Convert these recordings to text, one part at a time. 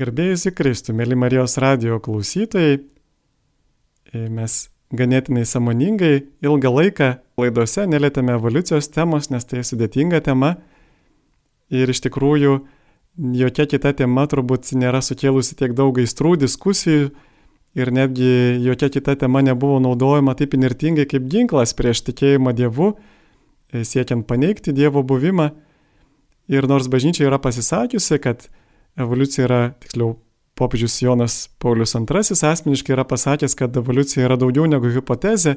Garbėjus į Kristų, mėly Marijos radio klausytojai, mes ganėtinai samoningai ilgą laiką laidose nelėtėme evoliucijos temos, nes tai sudėtinga tema ir iš tikrųjų jokia kita tema turbūt nėra sukėlusi tiek daug aistrų, diskusijų ir netgi jokia kita tema nebuvo naudojama taip inertingai kaip ginklas prieš tikėjimą Dievu, siekiant paneigti Dievo buvimą. Ir nors bažnyčia yra pasisakiusi, kad evoliucija yra, tiksliau, popiežius Jonas Paulius II asmeniškai yra pasakęs, kad evoliucija yra daugiau negu hipotezė,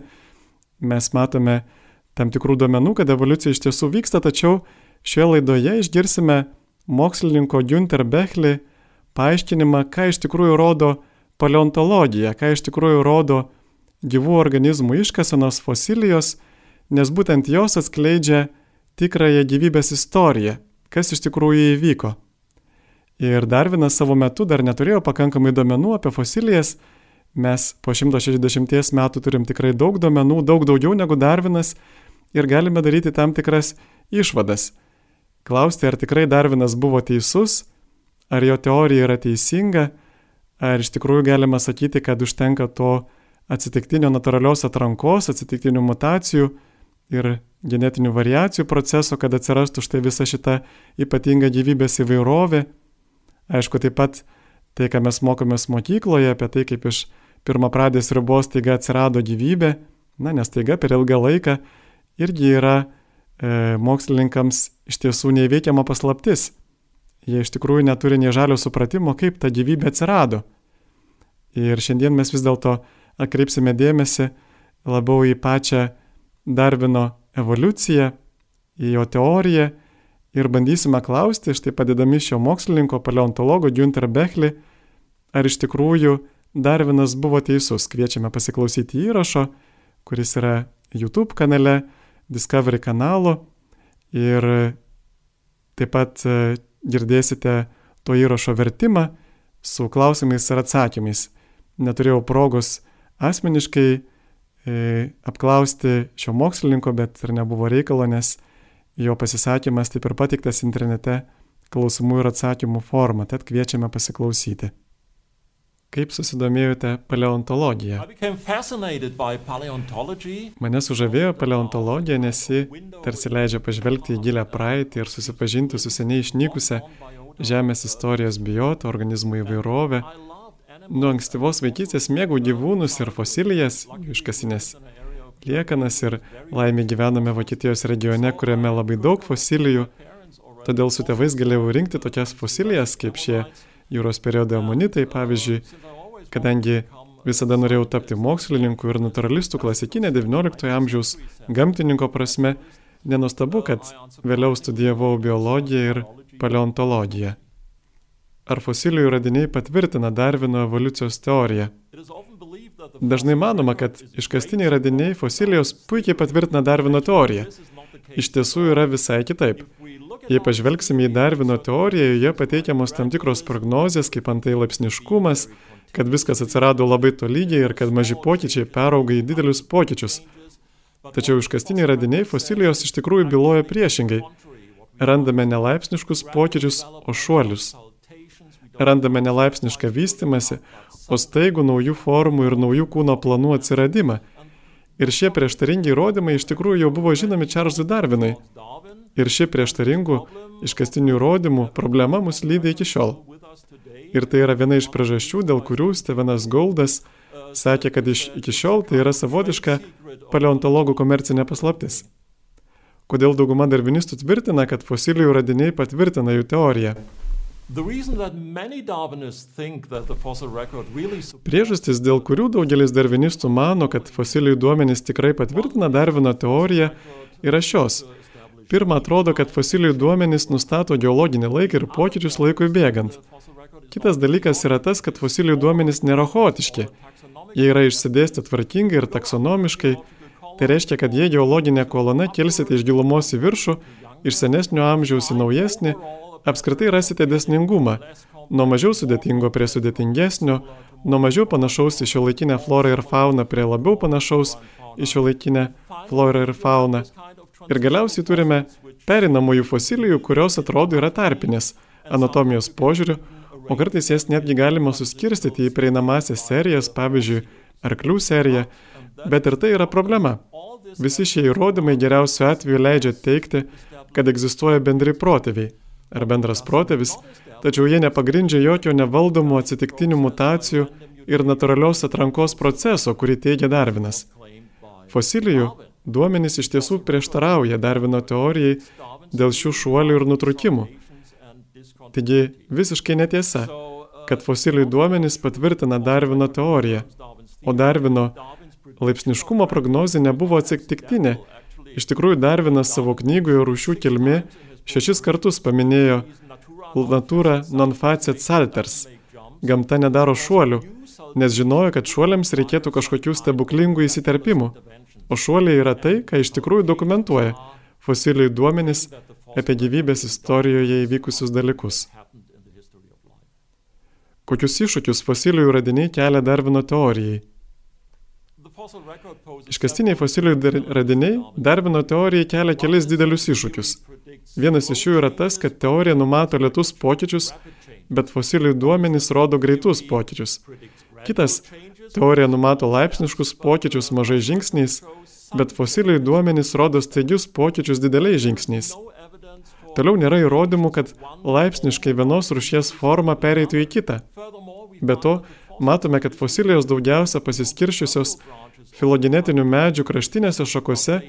mes matome tam tikrų duomenų, kad evoliucija iš tiesų vyksta, tačiau šioje laidoje išgirsime mokslininko Günter Bechlį paaiškinimą, ką iš tikrųjų rodo paleontologija, ką iš tikrųjų rodo gyvų organizmų iškasenos fosilijos, nes būtent jos atskleidžia tikrąją gyvybės istoriją, kas iš tikrųjų įvyko. Ir Darvinas savo metu dar neturėjo pakankamai duomenų apie fosilijas. Mes po 160 metų turim tikrai daug duomenų, daug daugiau negu Darvinas ir galime daryti tam tikras išvadas. Klausti, ar tikrai Darvinas buvo teisus, ar jo teorija yra teisinga, ar iš tikrųjų galima sakyti, kad užtenka to atsitiktinio natūralios atrankos, atsitiktinių mutacijų ir genetinių variacijų proceso, kad atsirastų štai visa šita ypatinga gyvybės įvairovė Aišku, taip pat tai, ką mes mokomės mokykloje, apie tai, kaip iš pirmapradės ribos taiga atsirado gyvybė, na, nes taiga per ilgą laiką irgi yra e, mokslininkams iš tiesų neįveikiama paslaptis. Jie iš tikrųjų neturi nei žalio supratimo, kaip ta gyvybė atsirado. Ir šiandien mes vis dėlto atkreipsime dėmesį labiau į pačią Darvino evoliuciją, į jo teoriją ir bandysime klausti, štai padedami šio mokslininko paleontologo Günter Bechlį, ar iš tikrųjų Darvinas buvo teisus. Kviečiame pasiklausyti įrašo, kuris yra YouTube kanale, Discovery kanalo ir taip pat e, girdėsite to įrašo vertimą su klausimais ir atsakymais. Neturėjau progos asmeniškai e, apklausti šio mokslininko, bet ir nebuvo reikalo, nes Jo pasisakymas taip ir patiktas internete klausimų ir atsakymų forma, tad kviečiame pasiklausyti. Kaip susidomėjote paleontologija? Mane sužavėjo paleontologija, nes ji tarsi leidžia pažvelgti į gilę praeitį ir susipažinti su seniai išnykusią Žemės istorijos biotą, organizmų įvairovę. Nuo ankstyvos vaikystės mėgau gyvūnus ir fosilijas, iškasinės liekanas ir laimė gyvename Vokietijos regione, kuriame labai daug fosilijų, todėl su tėvais galėjau rinkti tokias fosilijas kaip šie jūros periodo amonitai, pavyzdžiui, kadangi visada norėjau tapti mokslininku ir naturalistų klasikinė XIX amžiaus gamtininko prasme, nenustabu, kad vėliau studijavau biologiją ir paleontologiją. Ar fosilijų radiniai patvirtina Darvino evoliucijos teoriją? Dažnai manoma, kad iškastiniai radiniai fosilijos puikiai patvirtina Darvino teoriją. Iš tiesų yra visai kitaip. Jei pažvelgsime į Darvino teoriją, joje pateikiamos tam tikros prognozijas, kaip antai laipsniškumas, kad viskas atsirado labai tolygiai ir kad maži pokyčiai perauga į didelius pokyčius. Tačiau iškastiniai radiniai fosilijos iš tikrųjų byloja priešingai. Randame nelaipsniškus pokyčius, o šuolius. Randame nelaipsnišką vystimąsi, o staigų naujų formų ir naujų kūno planų atsiradimą. Ir šie prieštaringi įrodymai iš tikrųjų jau buvo žinomi Čarlzui Darvinui. Ir ši prieštaringų iškastinių įrodymų problema mus lydi iki šiol. Ir tai yra viena iš priežasčių, dėl kurių Stevenas Goldas sakė, kad iš, iki šiol tai yra savotiška paleontologų komercinė paslaptis. Kodėl dauguma darvinistų tvirtina, kad fosilijų radiniai patvirtina jų teoriją? Priežastis, dėl kurių daugelis darvinistų mano, kad fosilijų duomenys tikrai patvirtina Darvino teoriją, yra šios. Pirma, atrodo, kad fosilijų duomenys nustato geologinį laiką ir pokyčius laikui bėgant. Kitas dalykas yra tas, kad fosilijų duomenys nėra chaotiški. Jie yra išsidėstę tvarkingai ir taksonomiškai. Tai reiškia, kad jie geologinė kolona kelsite iš gilumos į viršų, iš senesnio amžiaus į naujesnį, apskritai rasite desningumą, nuo mažiau sudėtingo prie sudėtingesnio, nuo mažiau panašaus į šio laikinę florą ir fauną prie labiau panašaus į šio laikinę florą ir fauną. Ir galiausiai turime perinamųjų fosilijų, kurios atrodo yra tarpinės anatomijos požiūriu, O kartais jas netgi galima suskirstyti į prieinamasias serijas, pavyzdžiui, arklių seriją, bet ir tai yra problema. Visi šie įrodymai geriausiu atveju leidžia teikti, kad egzistuoja bendri protėviai ar bendras protėvis, tačiau jie nepagrindžia jokio nevaldomų atsitiktinių mutacijų ir natūralios atrankos proceso, kurį teigia Darvinas. Fosilijų duomenys iš tiesų prieštarauja Darvino teorijai dėl šių šuolių ir nutrukimų. Taigi visiškai netiesa, kad fosilijų duomenys patvirtina Darvino teoriją, o Darvino laipsniškumo prognozė nebuvo atsitiktinė. Iš tikrųjų, Darvinas savo knygoje Rūšių kilmė šešis kartus paminėjo Natura non facet salters. Gamta nedaro šuolių, nes žinojo, kad šuoliams reikėtų kažkokių stebuklingų įsiterpimų. O šuoliai yra tai, ką iš tikrųjų dokumentuoja fosilijų duomenys apie gyvybės istorijoje įvykusius dalykus. Kokius iššūkius fosilijų radiniai kelia Darvino teorijai? Iškastiniai fosilijų radiniai Darvino teorijai kelia kelis didelius iššūkius. Vienas iš jų yra tas, kad teorija numato lietus pokyčius, bet fosilijų duomenys rodo greitus pokyčius. Kitas, teorija numato laipsniškus pokyčius mažai žingsniais, bet fosilijų duomenys rodo staigius pokyčius dideliais žingsniais. Toliau nėra įrodymų, kad laipsniškai vienos rušies forma pereitų į kitą. Be to, matome, kad fosilijos daugiausia pasiskiršiusios filogenetinių medžių kraštinėse šakose,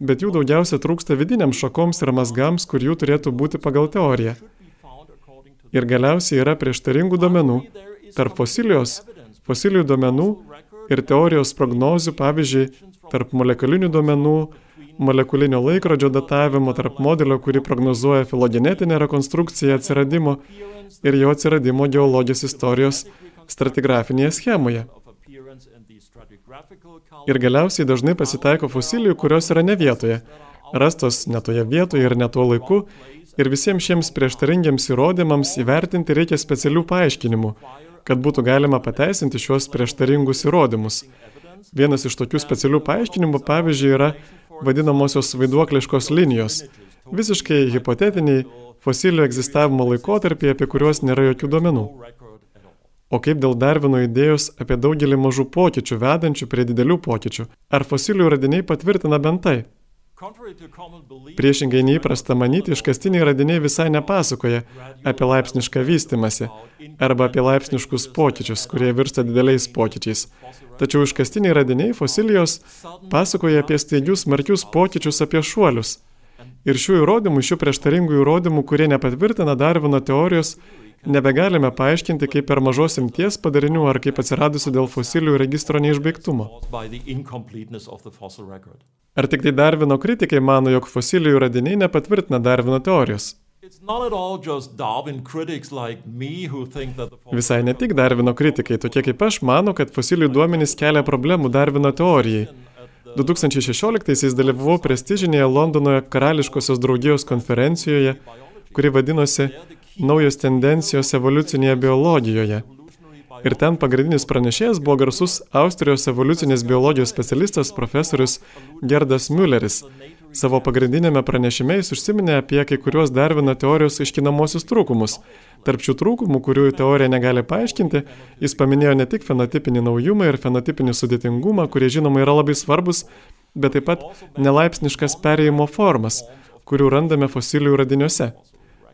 bet jų daugiausia trūksta vidiniams šakoms ir mazgams, kur jų turėtų būti pagal teoriją. Ir galiausiai yra prieštaringų domenų tarp fosilijos, fosilijų domenų ir teorijos prognozių, pavyzdžiui, tarp molekulinių domenų, molekulinio laikrodžio datavimo, tarp modelio, kurį prognozuoja filogenetinė rekonstrukcija atsiradimo ir jo atsiradimo geologijos istorijos stratigrafinėje schemoje. Ir galiausiai dažnai pasitaiko fosilijų, kurios yra ne vietoje, rastos ne toje vietoje ir ne tuo laiku, ir visiems šiems prieštaringiams įrodymams įvertinti reikia specialių paaiškinimų, kad būtų galima pateisinti šiuos prieštaringus įrodymus. Vienas iš tokių specialių paaiškinimų, pavyzdžiui, yra vadinamosios vaiduokliškos linijos. Visiškai hipotetiniai fosilijų egzistavimo laikotarpiai, apie kuriuos nėra jokių duomenų. O kaip dėl Darvino idėjos apie daugelį mažų pokyčių vedančių prie didelių pokyčių? Ar fosilijų radiniai patvirtina bent tai? Priešingai neįprasta manyti, iškastiniai radiniai visai nepasakoja apie laipsnišką vystimąsi arba apie laipsniškus pokyčius, kurie virsta dideliais pokyčiais. Tačiau iškastiniai radiniai fosilijos pasakoja apie staigius smarkius pokyčius apie šuolius. Ir šių įrodymų, šių prieštaringų įrodymų, kurie nepatvirtina Darvino teorijos, nebegalime paaiškinti kaip per mažos imties padarinių ar kaip atsiradusių dėl fosilijų registro neišbaigtumo. Ar tik tai Darvino kritikai mano, jog fosilijų radiniai nepatvirtina Darvino teorijos? Visai ne tik Darvino kritikai, tokie kaip aš, mano, kad fosilijų duomenys kelia problemų Darvino teorijai. 2016-aisiais dalyvavau prestižinėje Londono karališkosios draugijos konferencijoje, kuri vadinosi naujos tendencijos evoliucinėje biologijoje. Ir ten pagrindinis pranešėjas buvo garsus Austrijos evoliucinės biologijos specialistas profesorius Gerdas Mülleris. Savo pagrindinėme pranešime jis užsiminė apie kai kuriuos Darvino teorijos iškinamosius trūkumus. Tarp šių trūkumų, kurių teorija negali paaiškinti, jis paminėjo ne tik fenotipinį naujumą ir fenotipinį sudėtingumą, kurie žinoma yra labai svarbus, bet taip pat nelaipsniškas perėjimo formas, kurių randame fosilijų radiniuose.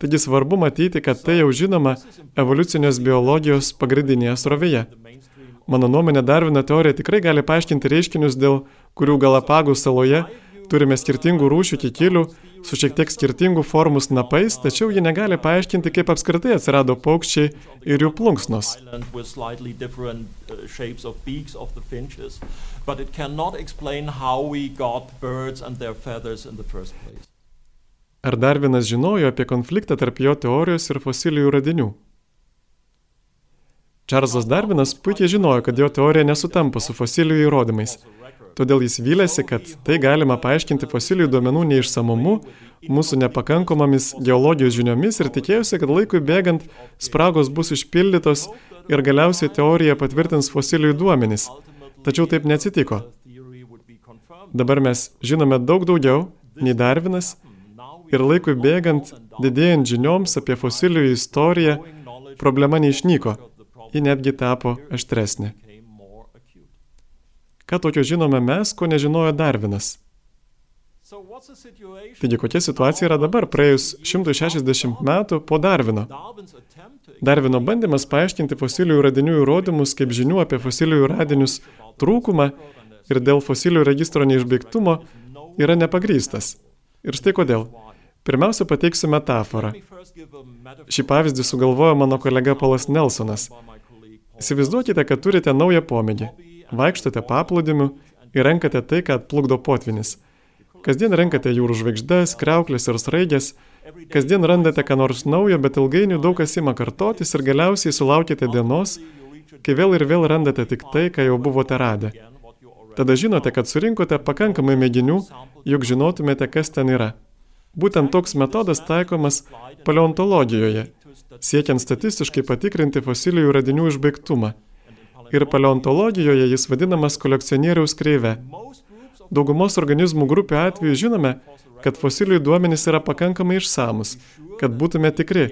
Taigi svarbu matyti, kad tai jau žinoma evoliucinės biologijos pagrindinėje srovėje. Mano nuomonė, Darvino teorija tikrai gali paaiškinti reiškinius, dėl kurių Galapagų saloje turime skirtingų rūšių kikilių su šiek tiek skirtingų formų snapais, tačiau ji negali paaiškinti, kaip apskritai atsirado paukščiai ir jų plunksnos. But it cannot explain how we got birds and their feathers in the first place. Ar Darvinas žinojo apie konfliktą tarp jo teorijos ir fosilijų radinių? Čarlzas Darvinas puikiai žinojo, kad jo teorija nesutampa su fosilijų įrodymais. Todėl jis vylėsi, kad tai galima paaiškinti fosilijų duomenų neišsamumu, mūsų nepakankomomis geologijos žiniomis ir tikėjosi, kad laikui bėgant spragos bus išpildytos ir galiausiai teorija patvirtins fosilijų duomenys. Tačiau taip neatsitiko. Dabar mes žinome daug daugiau nei Darvinas ir laikui bėgant, didėjant žinioms apie fosilijų istoriją, problema neišnyko, ji netgi tapo aštresnė. Ką tokio žinome mes, ko nežinojo Darvinas? Taigi kokia situacija yra dabar, praėjus 160 metų po Darvino? Darvino bandymas paaiškinti fosilijų radinių įrodymus kaip žinių apie fosilijų radinius trūkumą ir dėl fosilijų registro neišbaigtumo yra nepagrystas. Ir štai kodėl. Pirmiausia, pateiksiu metaforą. Šį pavyzdį sugalvojo mano kolega Polas Nelsonas. Įsivaizduokite, kad turite naują pomėgį. Vaikštate paplūdimiu ir renkate tai, ką atplukdo potvinis. Kasdien renkate jūrų žvaigždės, kreuklės ir sraigės. Kasdien randate ką nors naujo, bet ilgainiui daug kas ima kartotis ir galiausiai sulaukite dienos, kai vėl ir vėl randate tik tai, ką jau buvote radę. Tada žinote, kad surinkote pakankamai mėginių, juk žinotumėte, kas ten yra. Būtent toks metodas taikomas paleontologijoje, siekiant statistiškai patikrinti fosilijų radinių išbaigtumą. Ir paleontologijoje jis vadinamas kolekcionieriaus kreive. Daugumos organizmų grupių atveju žinome, kad fosilijų duomenys yra pakankamai išsamus, kad būtume tikri,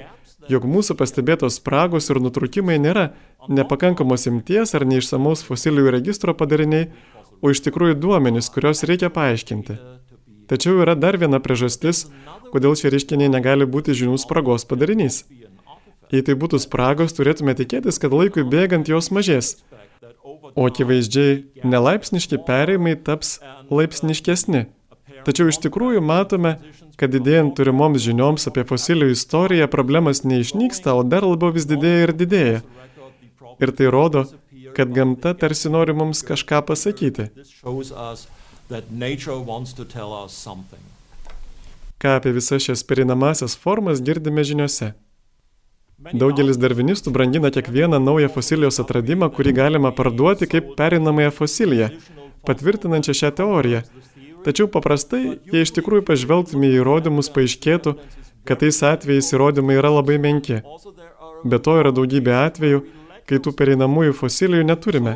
jog mūsų pastebėtos spragos ir nutrūkimai nėra nepakankamos imties ar neišsamaus fosilijų registro padariniai, o iš tikrųjų duomenys, kuriuos reikia paaiškinti. Tačiau yra dar viena priežastis, kodėl šie reiškiniai negali būti žinių spragos padarinys. Jei tai būtų spragos, turėtume tikėtis, kad laikui bėgant jos mažės. O akivaizdžiai nelaipsniški perėjimai taps laipsniškesni. Tačiau iš tikrųjų matome, kad didėjant turimoms žinioms apie fosilijų istoriją problemas neišnyksta, o dar labiau vis didėja ir didėja. Ir tai rodo, kad gamta tarsi nori mums kažką pasakyti. Ką apie visas šias perinamasias formas girdime žiniuose. Daugelis darvinistų brangina kiekvieną naują fosilijos atradimą, kurį galima parduoti kaip perinamąją fosiliją, patvirtinančią šią teoriją. Tačiau paprastai, jei iš tikrųjų pažvelgtume į įrodymus, paaiškėtų, kad tais atvejais įrodymai yra labai menki. Be to yra daugybė atvejų, kai tų pereinamųjų fosilijų neturime.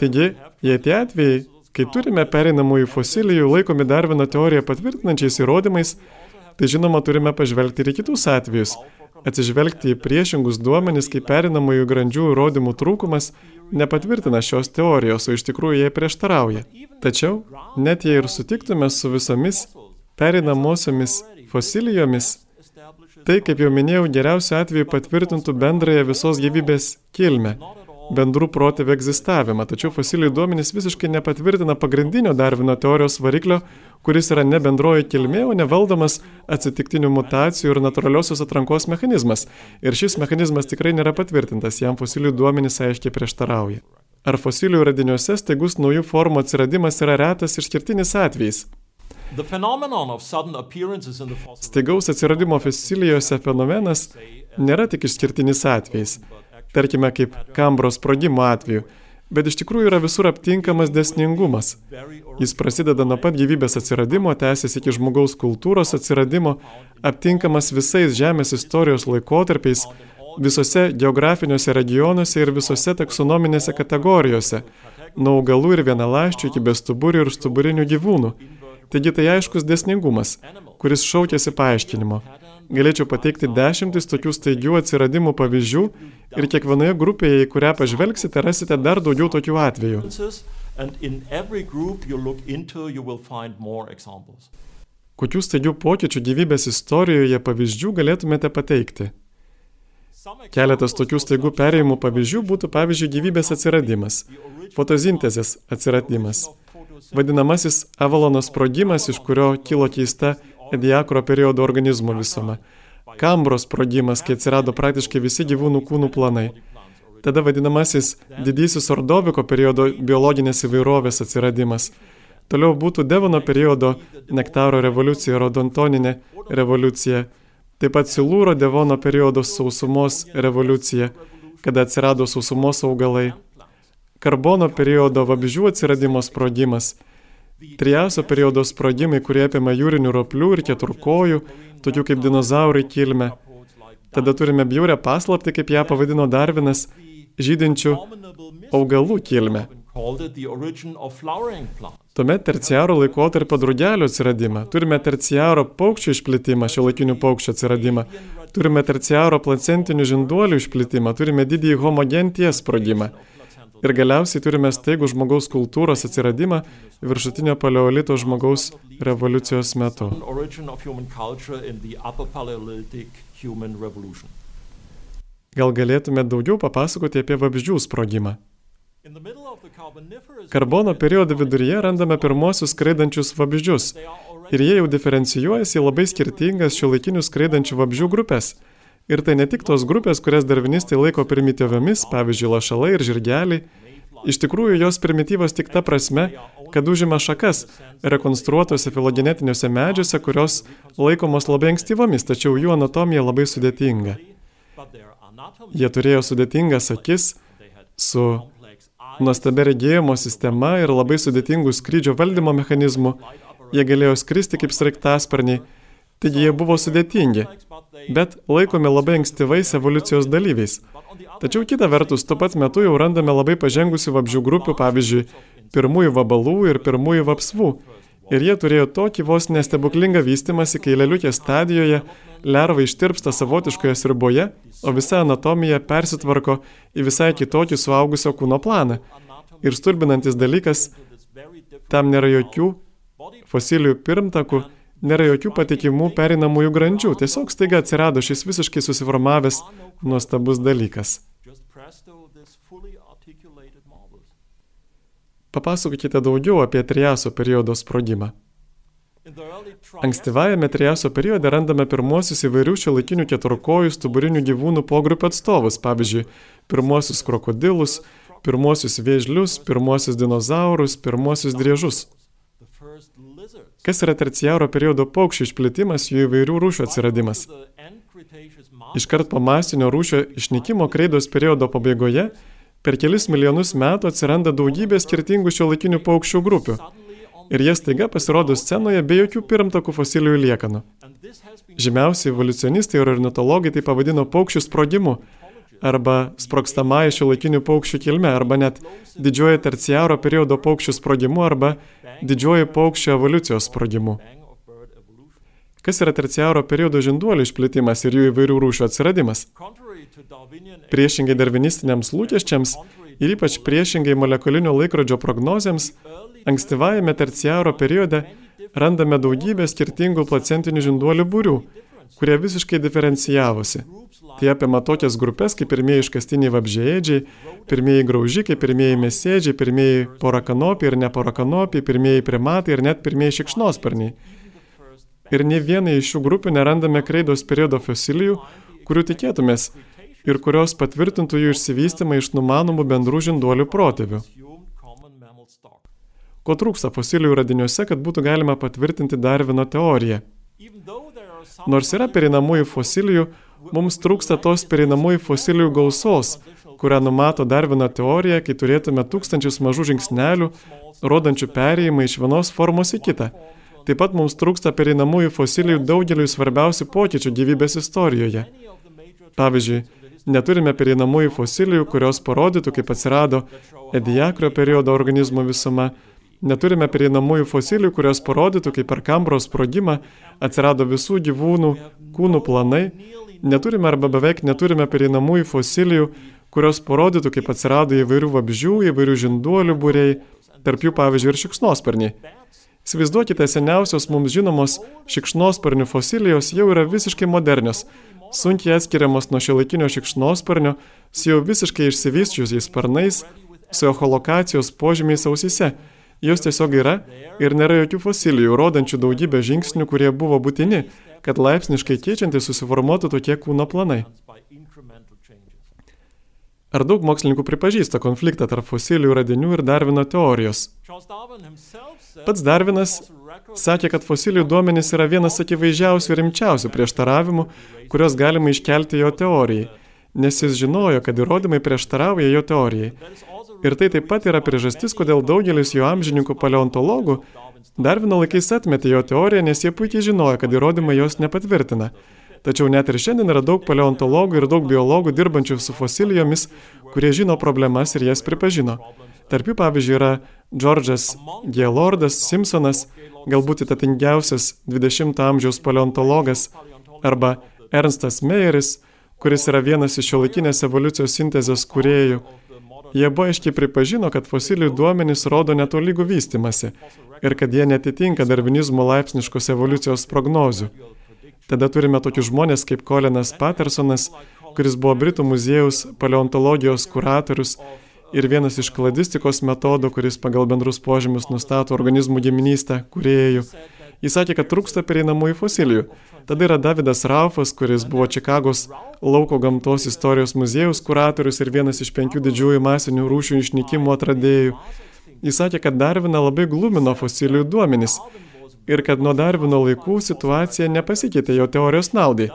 Taigi, jei tie atvejai, kai turime pereinamųjų fosilijų laikomi Darvino teoriją patvirtinančiais įrodymais, tai žinoma turime pažvelgti ir į kitus atvejus, atsižvelgti į priešingus duomenis, kai pereinamųjų grandžių įrodymų trūkumas nepatvirtina šios teorijos, o iš tikrųjų jie prieštarauja. Tačiau, net jei ir sutiktume su visomis pereinamosiomis fosilijomis, Tai, kaip jau minėjau, geriausiu atveju patvirtintų bendrąją visos gyvybės kilmę, bendrų protėvių egzistavimą, tačiau fosilijų duomenys visiškai nepatvirtina pagrindinio Darvino teorijos variklio, kuris yra ne bendroji kilmė, o nevaldomas atsitiktinių mutacijų ir natūraliosios atrankos mechanizmas. Ir šis mechanizmas tikrai nėra patvirtintas, jam fosilijų duomenys aiškiai prieštarauja. Ar fosilijų radiniuose staigus naujų formų atsiradimas yra retas išskirtinis atvejis? Staigaus atsiradimo fosilijose fenomenas nėra tik išskirtinis atvejis, tarkime kaip kambro sprogimo atveju, bet iš tikrųjų yra visur aptinkamas desningumas. Jis prasideda nuo pat gyvybės atsiradimo, tęsiasi iki žmogaus kultūros atsiradimo, aptinkamas visais Žemės istorijos laikotarpiais, visose geografiniuose regionuose ir visose taksonominėse kategorijose, nuo augalų ir vienalaiščių iki bestuburių ir stuburinių gyvūnų Taigi tai aiškus desningumas, kuris šaukėsi paaiškinimo. Galėčiau pateikti dešimtis tokių staigių atsiradimų pavyzdžių ir kiekvienoje grupėje, į kurią pažvelgsite, rasite dar daugiau tokių atvejų. Kokių staigių pokyčių gyvybės istorijoje pavyzdžių galėtumėte pateikti? Keletas tokių staigų perėjimų pavyzdžių būtų pavyzdžiui gyvybės atsiradimas, fotosintezės atsiradimas, vadinamasis Avalono sprogimas, iš kurio kilo keista Ediakro periodo organizmo visuma. Kambros sprogimas, kai atsirado praktiškai visi gyvūnų kūnų planai. Tada vadinamasis didysis Ordoviko periodo biologinės įvairovės atsiradimas. Toliau būtų Devono periodo nektaro revoliucija, rodontoninė revoliucija. Taip pat Silūro Devono periodo sausumos revoliucija, kada atsirado sausumos augalai karbono periodo vabzdžių atsiradimo sprogimas, triaso periodo sprogimai, kurie apima jūrinių roplių ir keturkojų, tokių kaip dinozaurai kilmę. Tada turime bjaurę paslapti, kaip ją pavadino Darvinas, žydinčių augalų kilmę. Tuomet terciaro laikotarpio drugelių atsiradimą, turime terciaro paukščių išplitimą, šio laikinių paukščių atsiradimą, turime terciaro placentinių žinduolių išplitimą, turime didįjį homogenties sprogimą. Ir galiausiai turime staigų žmogaus kultūros atsiradimą viršutinio paleolito žmogaus revoliucijos metu. Gal galėtume daugiau papasakoti apie vabzdžių sprogimą? Karbono periodo viduryje randame pirmosius skraidančius vabzdžius ir jie jau diferencijuojasi į labai skirtingas šiuolaikinių skraidančių vabzdžių grupės. Ir tai ne tik tos grupės, kurias darvinistai laiko primityviomis, pavyzdžiui, lašalai ir žirgeliai. Iš tikrųjų, jos primityvos tik ta prasme, kad užima šakas rekonstruotose filogenetiniuose medžiuose, kurios laikomos labai ankstyvomis, tačiau jų anatomija labai sudėtinga. Jie turėjo sudėtingas akis su nuostabia regėjimo sistema ir labai sudėtingų skrydžio valdymo mechanizmų. Jie galėjo skristi kaip sraigtasparniai, taigi jie buvo sudėtingi, bet laikomi labai ankstyvais evoliucijos dalyviais. Tačiau kita vertus, tuo pat metu jau randame labai pažengusių vabžių grupių, pavyzdžiui, pirmųjų vabalų ir pirmųjų vapsvų. Ir jie turėjo tokį vos nestebuklingą vystimąsi, kai leliukės stadijoje lerva ištirpsta savotiškoje sriboje, o visa anatomija persitvarko į visai kitokį suaugusio kūno planą. Ir stulbinantis dalykas, tam nėra jokių fosilijų pirmtakų, nėra jokių patikimų perinamųjų grandžių, tiesiog staiga atsirado šis visiškai susiformavęs nuostabus dalykas. Papasakokite daugiau apie triaso periodo sprogimą. Ankstyvajame triaso periode randame pirmuosius įvairių šiuolaikinių keturkojų stuburinių gyvūnų pogrupių atstovus, pavyzdžiui, pirmuosius krokodilus, pirmuosius vėžlius, pirmuosius dinozaurus, pirmuosius driežus. Kas yra terciaro periodo paukščių išplitimas, jų įvairių rūšių atsiradimas? Iškart po masinio rūšio išnykimo kreidos periodo pabaigoje per kelis milijonus metų atsiranda daugybė skirtingų šiuolaikinių paukščių grupių ir jie staiga pasirodo scenoje be jokių pirmtakų fosilijų liekanų. Žymiausi evoliucionistai ir ornitologai tai pavadino paukščių sprogimu arba sprogstamąją šiuolaikinių paukščių kilme, arba net didžioji terciaro periodo paukščių sprogimu, arba didžioji paukščių evoliucijos sprogimu. Kas yra terciaro periodo žinduolių išplitimas ir jų įvairių rūšių atsiradimas? Priešingai darvinistiniams lūkesčiams ir ypač priešingai molekulinio laikrodžio prognozėms, Ankstyvajame terciaro periode randame daugybę skirtingų placentinių žinduolių būrių, kurie visiškai diferencijavosi. Tai apima tokias grupės kaip pirmieji iškastiniai vabžiaėdžiai, pirmieji graužikai, pirmieji mesėdžiai, pirmieji porakanopiai ir neporakanopiai, pirmieji primatai ir net pirmieji šikšnosparniai. Ir ne vienai iš šių grupių nerandame kreidos periodo fosilijų, kurių tikėtumės ir kurios patvirtintų jų išsivystymą iš numanomų bendrų žinduolių protėvių. Ko trūksta fosilijų radiniuose, kad būtų galima patvirtinti Darvino teoriją? Nors yra perinamųjų fosilijų, mums trūksta tos perinamųjų fosilijų gausos, kurią numato Darvino teorija, kai turėtume tūkstančius mažų žingsnelių, rodančių perėjimą iš vienos formos į kitą. Taip pat mums trūksta perinamųjų fosilijų daugeliu svarbiausių pokyčių gyvybės istorijoje. Pavyzdžiui, neturime perinamųjų fosilijų, kurios parodytų, kaip atsirado ediakrio periodo organizmo visuma, Neturime prieinamųjų fosilijų, kurios parodytų, kaip per kambros sprogimą atsirado visų gyvūnų kūnų planai. Neturime arba beveik neturime prieinamųjų fosilijų, kurios parodytų, kaip atsirado įvairių vabžių, įvairių žinduolių būriai, tarp jų pavyzdžiui ir šikšnosparniai. Įsivaizduokite, seniausios mums žinomos šikšnosparnių fosilijos jau yra visiškai modernios, sunkiai atskiriamos nuo šiuolaikinio šikšnosparnio, su jau visiškai išsivysčiusiais sparnais, su echolokacijos požymiais ausise Jos tiesiog yra ir nėra jokių fosilijų, rodančių daugybę žingsnių, kurie buvo būtini, kad laipsniškai keičiantis susiformuotų tokie kūno planai. Ar daug mokslininkų pripažįsta konfliktą tarp fosilijų radinių ir Darvino teorijos? Pats Darvinas sakė, kad fosilijų duomenys yra vienas akivaizdžiausių ir rimčiausių prieštaravimų, kuriuos galima iškelti jo teorijai, nes jis žinojo, kad įrodymai prieštarauja jo teorijai. Ir tai taip pat yra priežastis, kodėl daugelis jo amžininkų paleontologų Darvino laikais atmetė jo teoriją, nes jie puikiai žinojo, kad įrodymai jos nepatvirtina. Tačiau net ir šiandien yra daug paleontologų ir daug biologų dirbančių su fosilijomis, kurie žino problemas ir jas pripažino. Tarp jų, pavyzdžiui, yra Džordžas Gaylordas Simpsonas, galbūt įtatingiausias 20-ojo amžiaus paleontologas, arba Ernstas Meyeris, kuris yra vienas iš šiuolaikinės evoliucijos sintezės kuriejų. Jie buvo aiškiai pripažino, kad fosilijų duomenys rodo netolygų vystimasi ir kad jie netitinka darvinizmo laipsniškos evoliucijos prognozių. Tada turime tokius žmonės kaip Kolinas Pattersonas, kuris buvo Britų muziejaus paleontologijos kuratorius ir vienas iš kladistikos metodų, kuris pagal bendrus požymius nustato organizmų giminystę, kuriejų. Jis sakė, kad trūksta pereinamųjų fosilijų. Tada yra Davidas Raufas, kuris buvo Čikagos lauko gamtos istorijos muziejaus kuratorius ir vienas iš penkių didžiųjų masinių rūšių išnykimo atradėjų. Jis sakė, kad Darviną labai glumino fosilijų duomenys ir kad nuo Darvino laikų situacija nepasikeitė jo teorijos naudai.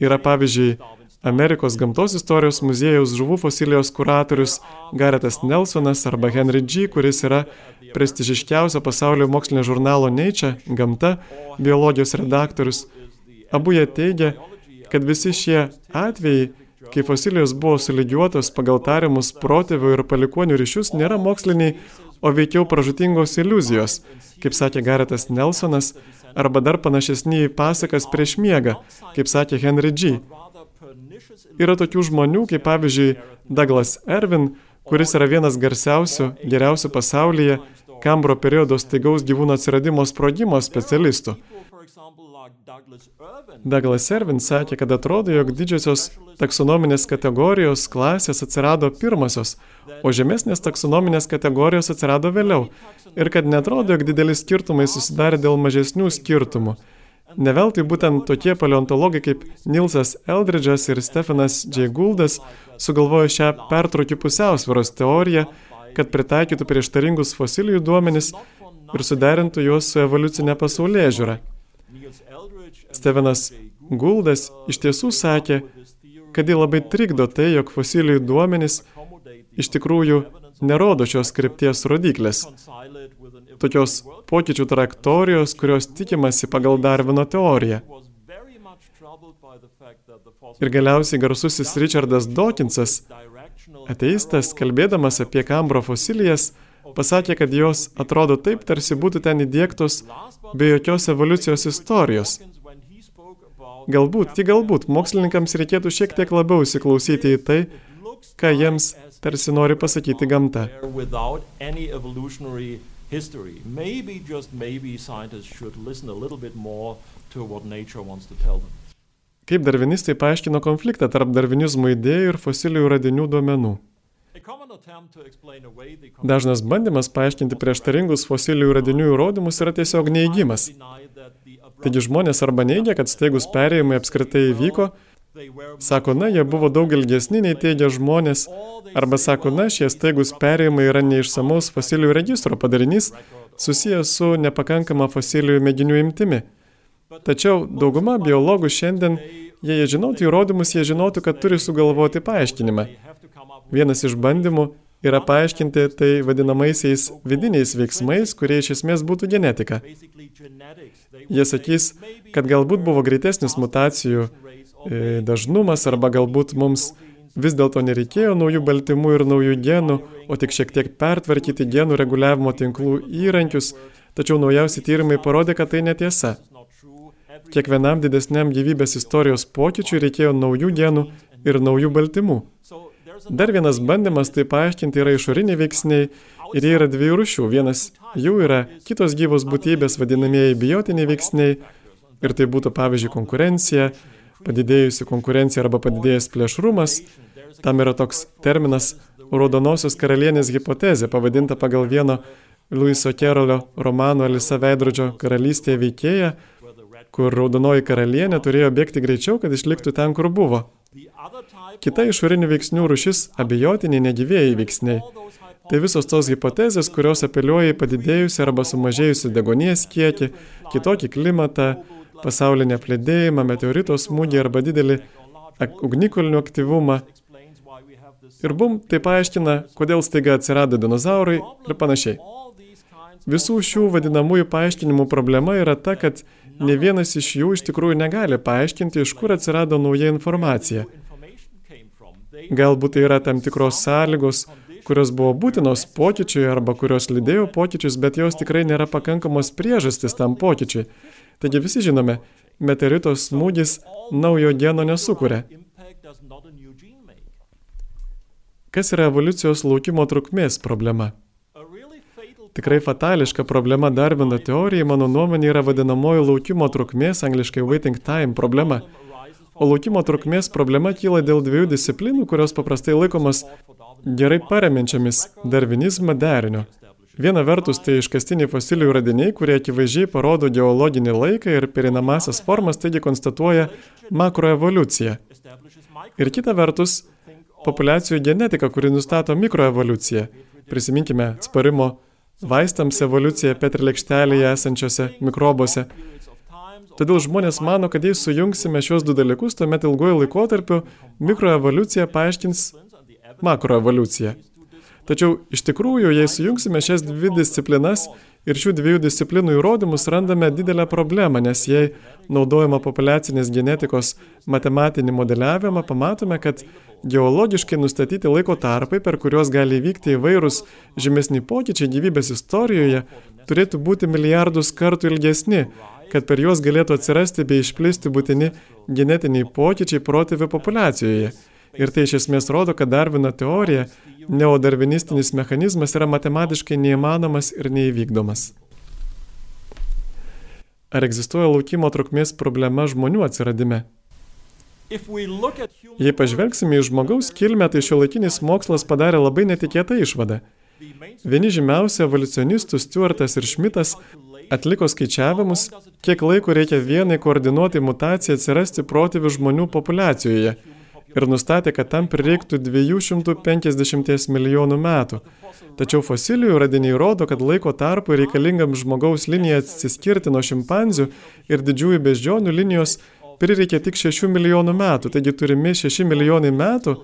Yra pavyzdžiui, Amerikos gamtos istorijos muziejaus žuvų fosilijos kuratorius Garetas Nelsonas arba Henry G., kuris yra prestižiškiausio pasaulio mokslinio žurnalo Nature, gamta, biologijos redaktorius. Abu jie teigia, kad visi šie atvejai, kai fosilijos buvo sulygiuotos pagal tariamus protėvių ir palikonių ryšius, nėra moksliniai, o veikiau pražutingos iliuzijos, kaip sakė Garetas Nelsonas, arba dar panašesni į pasakas prieš miegą, kaip sakė Henry G. Yra tokių žmonių, kaip pavyzdžiui Douglas Ervin, kuris yra vienas garsiausių, geriausių pasaulyje Kambro periodo staigaus gyvūno atsiradimo sprogimo specialistų. Douglas Ervin sakė, kad atrodo, jog didžiosios taksonominės kategorijos klasės atsirado pirmasios, o žemesnės taksonominės kategorijos atsirado vėliau ir kad netrodo, jog dideli skirtumai susidarė dėl mažesnių skirtumų. Neveltui būtent tokie paleontologai kaip Nilsas Eldridžas ir Stefanas J. Gouldas sugalvojo šią pertraukį pusiausvėros teoriją, kad pritaikytų prieštaringus fosilijų duomenis ir suderintų juos su evoliucinė pasaulyje žiūra. Stevenas Gouldas iš tiesų sakė, kad jį labai trikdo tai, jog fosilijų duomenys iš tikrųjų nerodo šios krypties rodiklės. Tokios pokyčių trajektorijos, kurios tikimasi pagal Darvino teoriją. Ir galiausiai garsusis Richardas Dawkinsas, ateistas, kalbėdamas apie Kambro fosilijas, pasakė, kad jos atrodo taip, tarsi būtų ten įdėktos be jokios evoliucijos istorijos. Galbūt, tik galbūt, mokslininkams reikėtų šiek tiek labiau įsiklausyti į tai, ką jiems tarsi nori pasakyti gamta. History. Maybe, just maybe, scientists should listen a little bit more to what nature wants to tell them. Kaip darvinistai paaiškino konfliktą tarp darvinizmo idėjų ir fosilijų radinių duomenų? Dažnas bandymas paaiškinti prieštaringus fosilijų radinių įrodymus yra tiesiog neįgymas. Taigi žmonės arba neigia, kad staigus perėjimai apskritai įvyko, Sako, na, jie buvo daug ilgesni nei teigia žmonės, arba sako, na, šie staigus perėjimai yra neišsamaus fosilijų registro padarinys, susijęs su nepakankama fosilijų mėginių imtimi. Tačiau dauguma biologų šiandien, jei jie žinotų įrodymus, jie žinotų, kad turi sugalvoti paaiškinimą. Vienas iš bandymų yra paaiškinti tai vadinamaisiais vidiniais veiksmais, kurie iš esmės būtų genetika. Jie sakys, kad galbūt buvo greitesnis mutacijų dažnumas arba galbūt mums vis dėlto nereikėjo naujų baltymų ir naujų genų, o tik šiek tiek pertvarkyti genų reguliavimo tinklų įrankius, tačiau naujausi tyrimai parodė, kad tai netiesa. Kiekvienam didesniam gyvybės istorijos pokyčiui reikėjo naujų genų ir naujų baltymų. Dar vienas bandymas tai paaiškinti yra išoriniai veiksniai ir jie yra dviejų rušių. Vienas jų yra kitos gyvos būtybės vadinamieji biotiniai veiksniai ir tai būtų pavyzdžiui konkurencija, padidėjusi konkurencija arba padidėjęs plėšrumas, tam yra toks terminas raudonosios karalienės hipotezė, pavadinta pagal vieno Luiso Kerolio romano Alisa Veidrodžio karalystėje veikėja, kur raudonoji karalienė turėjo bėgti greičiau, kad išliktų ten, kur buvo. Kita išorinių veiksnių rušis - abejotiniai negyvėjai veiksniai. Tai visos tos hipotezės, kurios apeliuoja į padidėjusią arba sumažėjusią degonies kiekį, kitokį klimatą, pasaulinį apledėjimą, meteorito smūgį arba didelį ugnikalnių aktyvumą. Ir bum, tai paaiškina, kodėl staiga atsirado dinozaurai ir panašiai. Visų šių vadinamųjų paaiškinimų problema yra ta, kad ne vienas iš jų iš tikrųjų negali paaiškinti, iš kur atsirado nauja informacija. Galbūt tai yra tam tikros sąlygos, kurios buvo būtinos pokyčiui arba kurios lydėjo pokyčius, bet jos tikrai nėra pakankamos priežastis tam pokyčiui. Taigi visi žinome, meteorito smūgis naujo geno nesukuria. Kas yra evoliucijos laukimo trukmės problema? Tikrai fatališka problema Darvino teorijai, mano nuomonė, yra vadinamoji laukimo trukmės, angliškai waiting time problema. O laukimo trukmės problema kyla dėl dviejų disciplinų, kurios paprastai laikomas gerai paremenčiamis darvinizmą deriniu. Viena vertus tai iškastiniai fosilijų radiniai, kurie akivaizdžiai parodo geologinį laiką ir perinamasias formas, taigi konstatuoja makroevoliuciją. Ir kita vertus, populiacijų genetika, kuri nustato mikroevoliuciją. Prisiminkime sparimo vaistams evoliucija petrilėkštelėje esančiose mikrobose. Todėl žmonės mano, kad jei sujungsime šios du dalykus, tuomet ilguoju laikotarpiu mikroevoliucija paaiškins makroevoliuciją. Tačiau iš tikrųjų, jei sujungsime šias dvi disciplinas ir šių dviejų disciplinų įrodymus, randame didelę problemą, nes jei naudojama populiacinės genetikos matematinį modeliavimą, pamatome, kad geologiškai nustatyti laiko tarpai, per kuriuos gali įvykti įvairūs žemesni pokyčiai gyvybės istorijoje, turėtų būti milijardus kartų ilgesni, kad per juos galėtų atsirasti bei išplisti būtini genetiniai pokyčiai protėvių populiacijoje. Ir tai iš esmės rodo, kad Darvino teorija, neodarvinistinis mechanizmas yra matematiškai neįmanomas ir neįvykdomas. Ar egzistuoja laukimo trukmės problema žmonių atsiradime? Jei pažvelgsime į žmogaus kilmę, tai šio laikinis mokslas padarė labai netikėtą išvadą. Vieni žymiausi evoliucionistų Stuartas ir Šmitas atliko skaičiavimus, kiek laiko reikia vienai koordinuotai mutacijai atsirasti protėvių žmonių populiacijoje ir nustatė, kad tam prireiktų 250 milijonų metų. Tačiau fosilijų radiniai rodo, kad laiko tarpu reikalingam žmogaus linijai atsiskirti nuo šimpanzių ir didžiųjų beždžionių linijos prireikė tik 6 milijonų metų, taigi turimi 6 milijonai metų,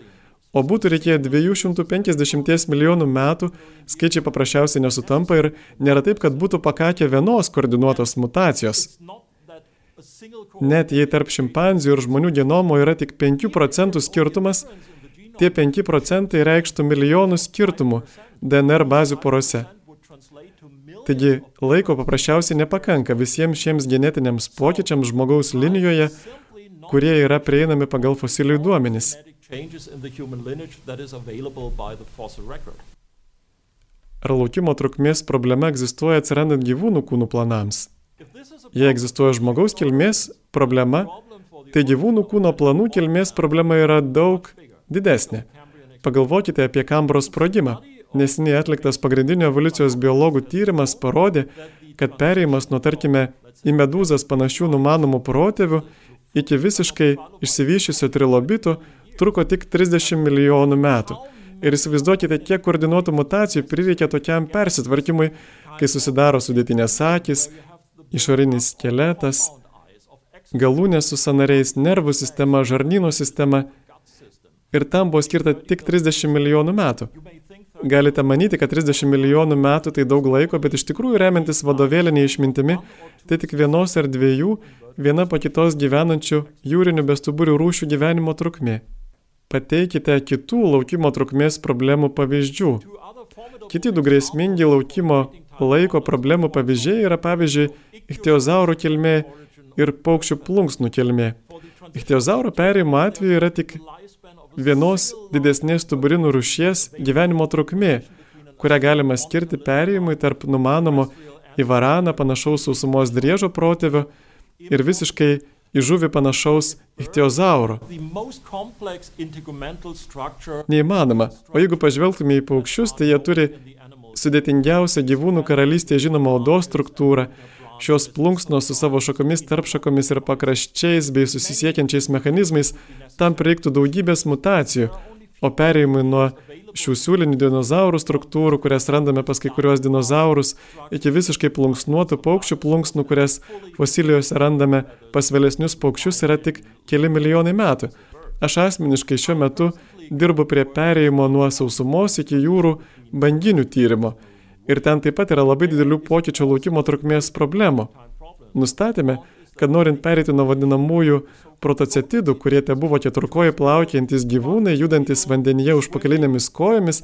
o būtų reikėję 250 milijonų metų, skaičiai paprasčiausiai nesutampa ir nėra taip, kad būtų pakakę vienos koordinuotos mutacijos. Net jei tarp šimpanzių ir žmonių genomo yra tik 5 procentų skirtumas, tie 5 procentai reikštų milijonų skirtumų DNR bazių porose. Taigi laiko paprasčiausiai nepakanka visiems šiems genetiniams pokyčiams žmogaus linijoje, kurie yra prieinami pagal fosilijų duomenys. Ar laukimo trukmės problema egzistuoja atsirandant gyvūnų kūnų planams? Jei egzistuoja žmogaus kilmės problema, tai gyvūnų kūno planų kilmės problema yra daug didesnė. Pagalvokite apie kambros sprogimą. Nesiniai atliktas pagrindinio evoliucijos biologų tyrimas parodė, kad perėjimas nuo, tarkime, į medūzas panašių numanomų protėvių iki visiškai išsivyščiusio trilobitų truko tik 30 milijonų metų. Ir įsivaizduokite, kiek koordinuotų mutacijų prireikia tokiam persitvarkymui, kai susidaro sudėtinės akis, išorinis skeletas, galūnės su sanariais, nervų sistema, žarnyno sistema. Ir tam buvo skirta tik 30 milijonų metų. Galite manyti, kad 30 milijonų metų tai daug laiko, bet iš tikrųjų remiantis vadovėlinė išmintimi, tai tik vienos ar dviejų, viena po kitos gyvenančių jūrinių bestuburių rūšių gyvenimo trukmė. Pateikite kitų laukimo trukmės problemų pavyzdžių. Kiti du grėsmingi laukimo laiko problemų pavyzdžiai yra pavyzdžiui ichtiozaurų kilmė ir paukščių plunksnų kilmė. Ichtiozauro perėjimo atveju yra tik vienos didesnės stuburinų rušies gyvenimo trukmė, kurią galima skirti perėjimui tarp numanomo į varaną panašaus sausumos driežo protėvio ir visiškai į žuvį panašaus ichtiozauro. Neįmanoma, o jeigu pažvelgtume į paukščius, tai jie turi sudėtingiausią gyvūnų karalystėje žinomą odos struktūrą, Šios plunksnos su savo šakomis, tarpšakomis ir pakraščiais bei susisiekiančiais mechanizmais tam prireiktų daugybės mutacijų, o perėjimui nuo šių siūlinių dinozaurų struktūrų, kurias randame pas kai kuriuos dinozaurus, iki visiškai plunksnuotų paukščių plunksnų, kurias fosilijose randame pas vėlesnius paukščius, yra tik keli milijonai metų. Aš asmeniškai šiuo metu dirbu prie perėjimo nuo sausumos iki jūrų banginių tyrimo Ir ten taip pat yra labai didelių pokyčių laukimo trukmės problemų. Nustatėme, kad norint perėti nuo vadinamųjų protocetidų, kurie te buvo keturkoji plaukiantis gyvūnai, judantis vandenyje užpakalinėmis kojomis,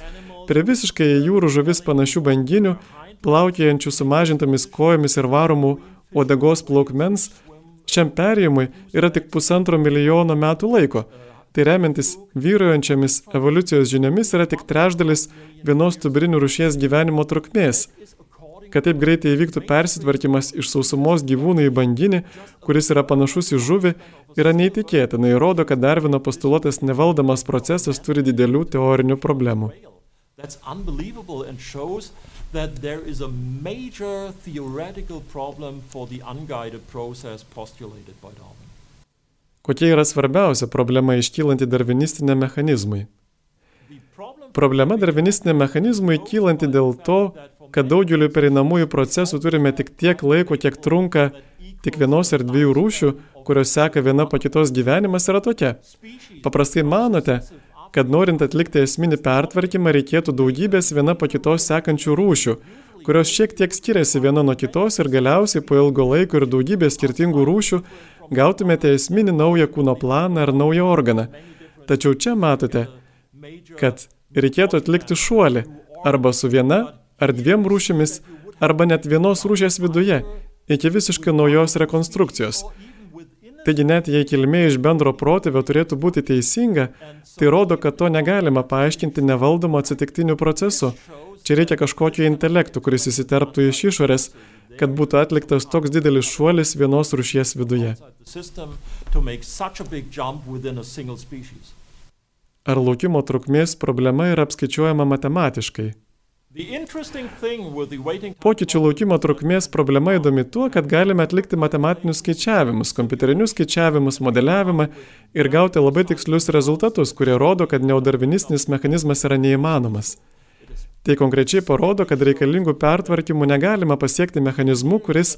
prie visiškai jūrų žuvis panašių banginių, plaukėjančių sumažintomis kojomis ir varomų odegos plaukmens, šiam perėjimui yra tik pusantro milijono metų laiko. Tai remiantis vyruojančiamis evoliucijos žiniomis yra tik trešdalis vienos tuberinių rušies gyvenimo trukmės kad taip greitai įvyktų persitvarkymas iš sausumos gyvūnų į banginį, kuris yra panašus į žuvį, yra neįtikėtina ir rodo, kad Darvino postuluotas nevaldomas procesas turi didelių teorinių problemų. that there is a major theoretical problem for the unguided process postulated by Darwin. Kokia yra svarbiausia problema iškylanti darvinistiniam mechanizmui? Problema darvinistiniam mechanizmui kylanti dėl to, kad daugeliu pereinamųjų procesų turime tik tiek laiko, kiek trunka tik vienos ar dviejų rūšių, kurios seka viena po kitos gyvenimas yra tokia. Paprastai manote, kad norint atlikti esminį pertvarkymą reikėtų daugybės viena po kitos sekančių rūšių, kurios šiek tiek skiriasi viena nuo kitos ir galiausiai po ilgo laiko ir daugybės skirtingų rūšių gautumėte esminį naują kūno planą ar naują organą. Tačiau čia matote, kad reikėtų atlikti šuolį arba su viena ar dviem rūšimis, arba net vienos rūšės viduje, iki visiškai naujos rekonstrukcijos. Taigi net jei kilmė iš bendro protėvio turėtų būti teisinga, tai rodo, kad to negalima paaiškinti nevaldomo atsitiktinių procesų. Čia reikia kažkokio intelektų, kuris įsiterptų iš išorės, kad būtų atliktas toks didelis šuolis vienos rūšies viduje. Ar laukimo trukmės problema yra apskaičiuojama matematiškai? Pokyčių laukimo trukmės problema įdomi tuo, kad galime atlikti matematinius skaičiavimus, kompiuterinius skaičiavimus, modeliavimą ir gauti labai tikslius rezultatus, kurie rodo, kad neodarvinistinis mechanizmas yra neįmanomas. Tai konkrečiai parodo, kad reikalingų pertvarkymų negalima pasiekti mechanizmu, kuris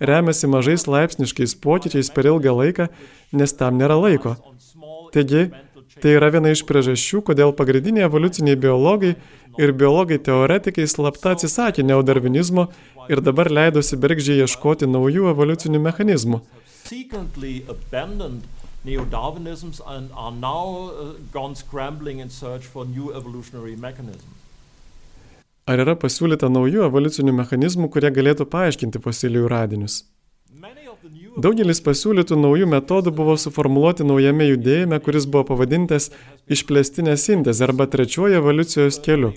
remiasi mažais laipsniškais pokyčiais per ilgą laiką, nes tam nėra laiko. Taigi, tai yra viena iš priežasčių, kodėl pagrindiniai evoliuciniai biologai ir biologai teoretikai slapta atsisakė neodarvinizmo ir dabar leidosi bergžiai ieškoti naujų evoliucinių mechanizmų. Neo-Darwinisms and are now uh, gone scrambling in search for new evolutionary mechanisms. Ar yra pasiūlyta naujų evoliucinių mechanizmų, kurie galėtų paaiškinti fosilijų radinius? Daugelis pasiūlytų naujų metodų buvo suformuoluoti naujame judėjime, kuris buvo pavadintas išplėstinė sintezė arba trečiuoju evoliucijos keliu.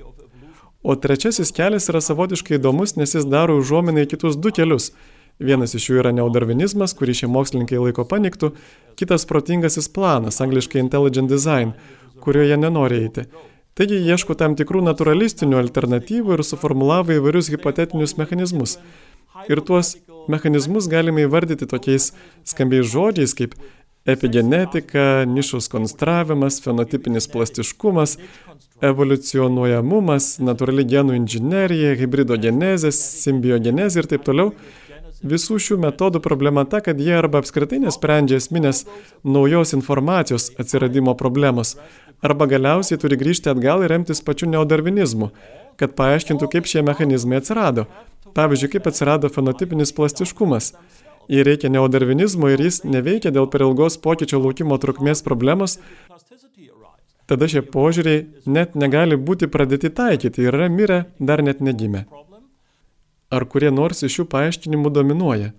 O trečiasis kelias yra savotiškai įdomus, nes jis daro užuominą į kitus du kelius. Vienas iš jų yra neodarvinizmas, kurį šie mokslininkai laiko paniktų, kitas protingasis planas, angliškai intelligent design, kurio jie nenori eiti. Taigi ieško tam tikrų naturalistinių alternatyvų ir suformulavo įvairius hipotetinius mechanizmus. Ir tuos mechanizmus galime įvardyti tokiais skambiais žodžiais kaip epigenetika, nišos konstravimas, fenotipinis plastiškumas, evoliucionuojamumas, natūrali genų inžinierija, hybridogenezė, simbiogenezė ir taip toliau. Visų šių metodų problema ta, kad jie arba apskritai nesprendžia esminės naujos informacijos atsiradimo problemos, arba galiausiai turi grįžti atgal ir remtis pačiu neodarvinizmu, kad paaiškintų, kaip šie mechanizmai atsirado. Pavyzdžiui, kaip atsirado fenotipinis plastiškumas. Jei reikia neodarvinizmo ir jis neveikia dėl per ilgos pokyčio laukimo trukmės problemos, tada šie požiūriai net negali būti pradėti taikyti ir yra mirę dar net negimę. Ar kurie nors iš šių paaiškinimų dominuoja?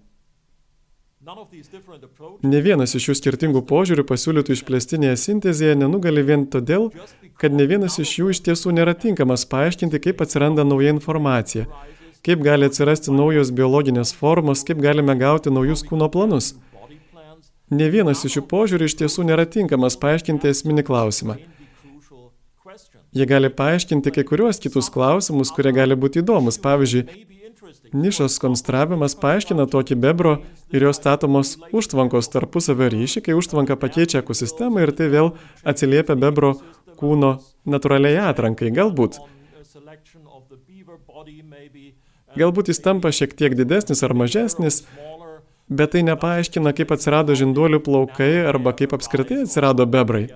Ne vienas iš šių skirtingų požiūrių pasiūlytų išplėstinėje sintezėje nenugali vien todėl, kad ne vienas iš jų iš tiesų nėra tinkamas paaiškinti, kaip atsiranda nauja informacija, kaip gali atsirasti naujos biologinės formos, kaip galime gauti naujus kūno planus. Ne vienas iš šių požiūrių iš tiesų nėra tinkamas paaiškinti esminį klausimą. Jie gali paaiškinti kai kuriuos kitus klausimus, kurie gali būti įdomus. Pavyzdžiui, nišos konstravimas paaiškina tokį bebro ir jos statomos užtvankos tarpusavio ryšį, kai užtvanka pakeičia ekosistemą ir tai vėl atsiliepia bebro kūno natūraliai atrankai. Galbūt. Galbūt jis tampa šiek tiek didesnis ar mažesnis, bet tai nepaaiškina, kaip atsirado žinduolių plaukai arba kaip apskritai atsirado bebrai.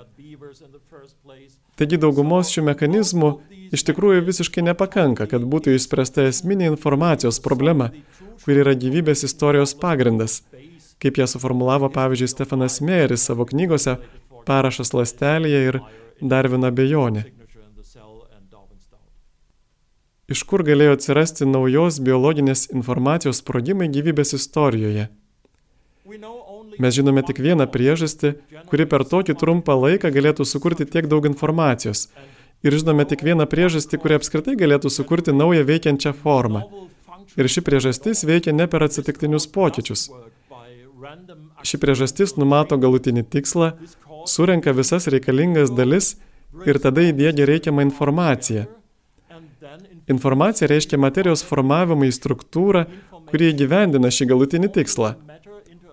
Taigi daugumos šių mechanizmų iš tikrųjų visiškai nepakanka, kad būtų išspręsta esminė informacijos problema, kuri yra gyvybės istorijos pagrindas. kaip ją suformulavo pavyzdžiui Stefanas Mėris savo knygose Parašas lastelėje ir Darvino bejonė. Iš kur galėjo atsirasti naujos biologinės informacijos sprogimai gyvybės istorijoje? Mes žinome tik vieną priežastį, kuri per tokį trumpą laiką galėtų sukurti tiek daug informacijos. Ir žinome tik vieną priežastį, kuri apskritai galėtų sukurti naują veikiančią formą. Ir ši priežastis veikia ne per atsitiktinius pokyčius. Ši priežastis numato galutinį tikslą, surenka visas reikalingas dalis ir tada įdėgia reikiamą informaciją. Informacija reiškia materijos formavimą į struktūrą, kurie gyvendina šį galutinį tikslą.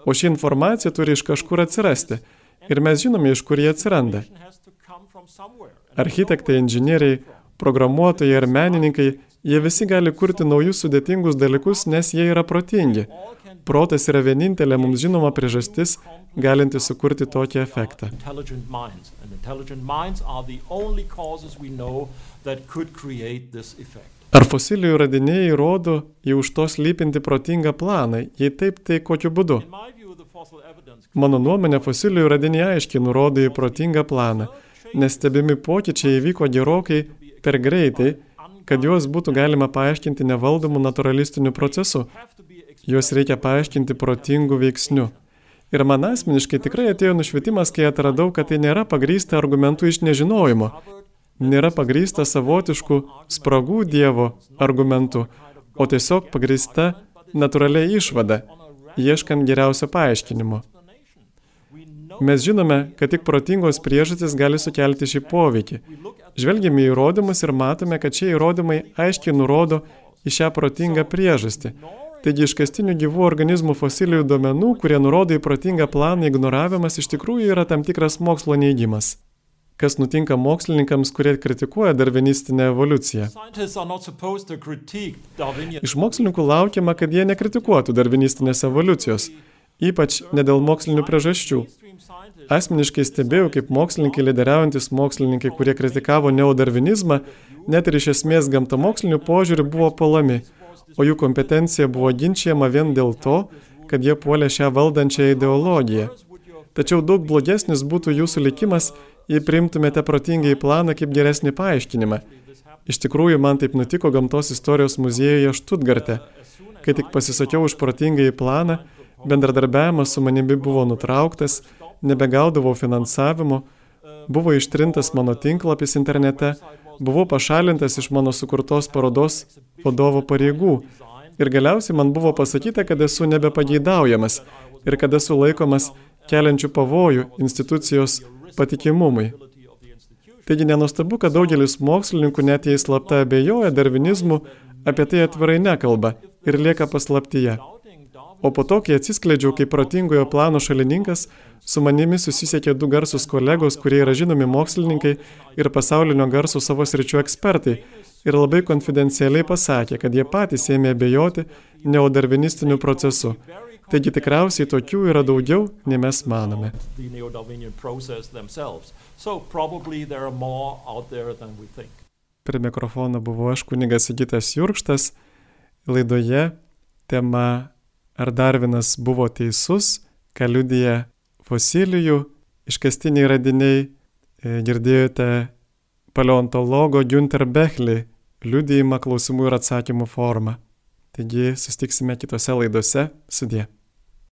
O ši informacija turi iš kažkur atsirasti. Ir mes žinome, iš kur jie atsiranda. Architektai, inžinieriai, programuotojai ar menininkai, jie visi gali kurti naujus sudėtingus dalykus, nes jie yra protingi. Protas yra vienintelė mums žinoma priežastis, galinti sukurti tokį efektą. Ar fosilijų radiniai rodo į už to slypinti protingą planą? Jei taip, tai kokiu būdu? Mano nuomonė, fosilijų radiniai aiškiai nurodo į protingą planą, nes stebimi pokyčiai įvyko gerokai per greitai, kad juos būtų galima paaiškinti nevaldomų naturalistiniu procesu. Juos reikia paaiškinti protingų veiksnių. Ir man asmeniškai tikrai atėjo nušvietimas, kai atradau, kad tai nėra pagrysta argumentų iš nežinojimo, nėra pagrysta savotiškų spragų Dievo argumentų, o tiesiog pagrysta natūraliai išvada, ieškant geriausio paaiškinimo. Mes žinome, kad tik protingos priežastys gali sukelti šį poveikį. Žvelgiame į įrodymus ir matome, kad šie įrodymai aiškiai nurodo į šią protingą priežastį. Taigi iškastinių gyvų organizmų fosilijų duomenų, kurie nurodo į protingą planą ignoravimas, iš tikrųjų yra tam tikras mokslo neįgymas. Kas nutinka mokslininkams, kurie kritikuoja darvinistinę evoliuciją? Iš mokslininkų laukiama, kad jie nekritikuotų darvinistinės evoliucijos, ypač ne dėl mokslinių priežasčių. Asmeniškai stebėjau, kaip mokslininkai, lyderiaujantis mokslininkai, kurie kritikavo neodarvinizmą, net ir iš esmės gamtamokslinių požiūrių buvo polami, o jų kompetencija buvo ginčiama vien dėl to, kad jie puolė šią valdančią ideologiją. Tačiau daug blogesnis būtų jūsų likimas, jei priimtumėte protingai planą kaip geresnį paaiškinimą. Iš tikrųjų, man taip nutiko gamtos istorijos muziejuje Štutgarte. Kai tik pasisakiau už protingai planą, bendradarbiavimas su manimi buvo nutrauktas, nebegaudavau finansavimo, buvo ištrintas mano tinklapis internete, buvau pašalintas iš mano sukurtos parodos vadovo pareigų ir galiausiai man buvo pasakyta, kad esu nebepageidaujamas ir kad esu laikomas keliančių pavojų institucijos patikimumui. Taigi nenustabu, kad daugelis mokslininkų net jei slapta abejoja darvinizmu, apie tai atvirai nekalba ir lieka paslaptyje. O po to, kai atsiskleidžiau kaip protingojo plano šalininkas, su manimi susisiekė du garsus kolegos, kurie yra žinomi mokslininkai ir pasaulinio garso savo sričių ekspertai ir labai konfidencialiai pasakė, kad jie patys ėmė abejoti neodarvinistiniu procesu. Taigi tikriausiai tokių yra daugiau, nei mes manome. Prie mikrofono buvo aš kunigas Sigitas Jurkštas. Laidoje tema Ar Darvinas buvo teisus, ką liudija fosilijų, iškastiniai radiniai, e, girdėjote paleontologo Günter Bechli liudijimą klausimų ir atsakymų formą. Taigi sustiksime kitose laidose. Sudė.